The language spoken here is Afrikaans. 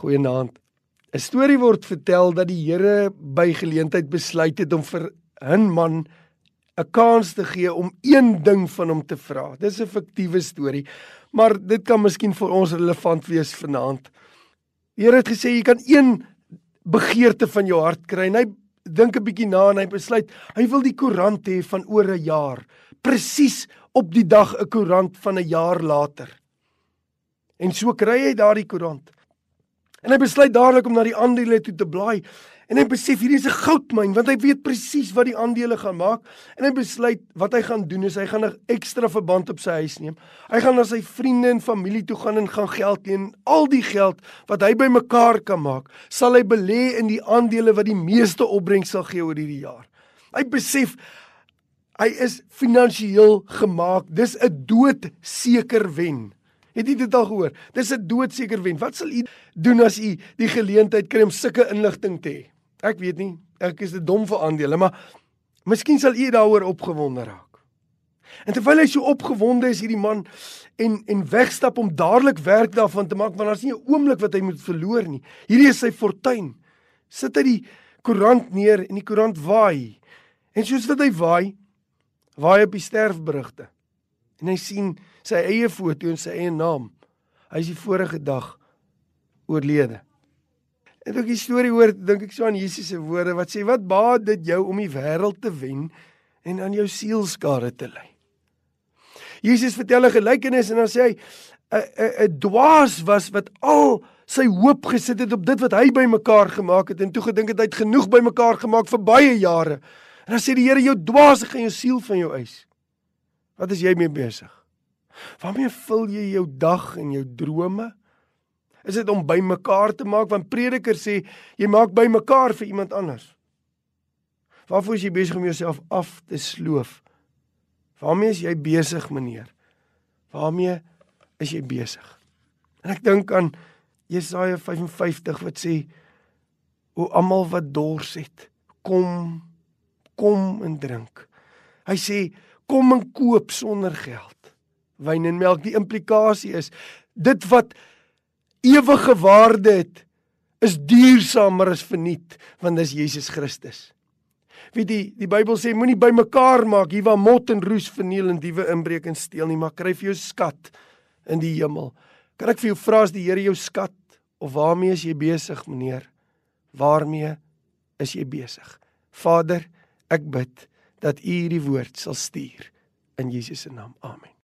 Goeienaand. 'n Storie word vertel dat die Here by geleentheid besluit het om vir 'n man 'n kans te gee om een ding van hom te vra. Dis 'n fiktiewe storie, maar dit kan miskien vir ons relevant wees vanaand. Die Here het gesê jy kan een begeerte van jou hart kry en hy dink 'n bietjie na en hy besluit hy wil die koerant hê van oor 'n jaar, presies op die dag 'n koerant van 'n jaar later. En so kry hy daardie koerant. En hy besluit dadelik om na die aandele toe te blaai. En hy besef hierdie is 'n goudmyn want hy weet presies wat die aandele gaan maak. En hy besluit wat hy gaan doen is hy gaan 'n ekstra verband op sy huis neem. Hy gaan na sy vriende en familie toe gaan en gaan geld leen. Al die geld wat hy bymekaar kan maak, sal hy belê in die aandele wat die meeste opbrengs sal gee oor hierdie jaar. Hy besef hy is finansiëel gemaak. Dis 'n doodseker wen. Het jy dit al gehoor? Dis 'n doodseker wen. Wat sal u doen as u die geleentheid kry om sulke inligting te hê? Ek weet nie. Ek is te dom vir aandele, maar miskien sal u daaroor opgewonde raak. En terwyl hy so opgewonde is hierdie man en en wegstap om dadelik werk daarvan te maak want daar's nie 'n oomblik wat hy moet verloor nie. Hierdie is sy fortuin. Sit hy die koerant neer en die koerant waai. En soos wat hy waai, waai op die sterfberigte. En hy sien sy eie foto en sy eie naam. Hy is die vorige dag oorlede. En ek die storie hoor, dink ek so aan Jesus se woorde wat sê wat baat dit jou om die wêreld te wen en aan jou siel skade te ly. Jesus vertel 'n gelykenis en dan sê hy 'n 'n dwaas was wat al sy hoop gesit het op dit wat hy bymekaar gemaak het en toe gedink het hy het genoeg bymekaar gemaak vir baie jare. En dan sê die Here jou dwaas gaan jou siel van jou eis. Wat is jy mee besig? Waarmee vul jy jou dag en jou drome? Is dit om bymekaar te maak want Prediker sê jy maak bymekaar vir iemand anders? Waarvoor is jy besig om jouself af te sloof? Waarmee is jy besig, meneer? Waarmee is jy besig? En ek dink aan Jesaja 55 wat sê o almal wat dors het, kom kom en drink. Hy sê kom en koop sonder geld wyn en melk. Die implikasie is dit wat ewige waarde het is duursamer as verniet want dis Jesus Christus. Wie die die Bybel sê moenie bymekaar maak hier waar mot en roes verniel en diewe inbreek en steel nie, maar kry vir jou skat in die hemel. Kan ek vir jou vra as die Here jou skat of waarmee is jy besig meneer? Waarmee is jy besig? Vader, ek bid dat U hierdie woord sal stuur in Jesus se naam. Amen.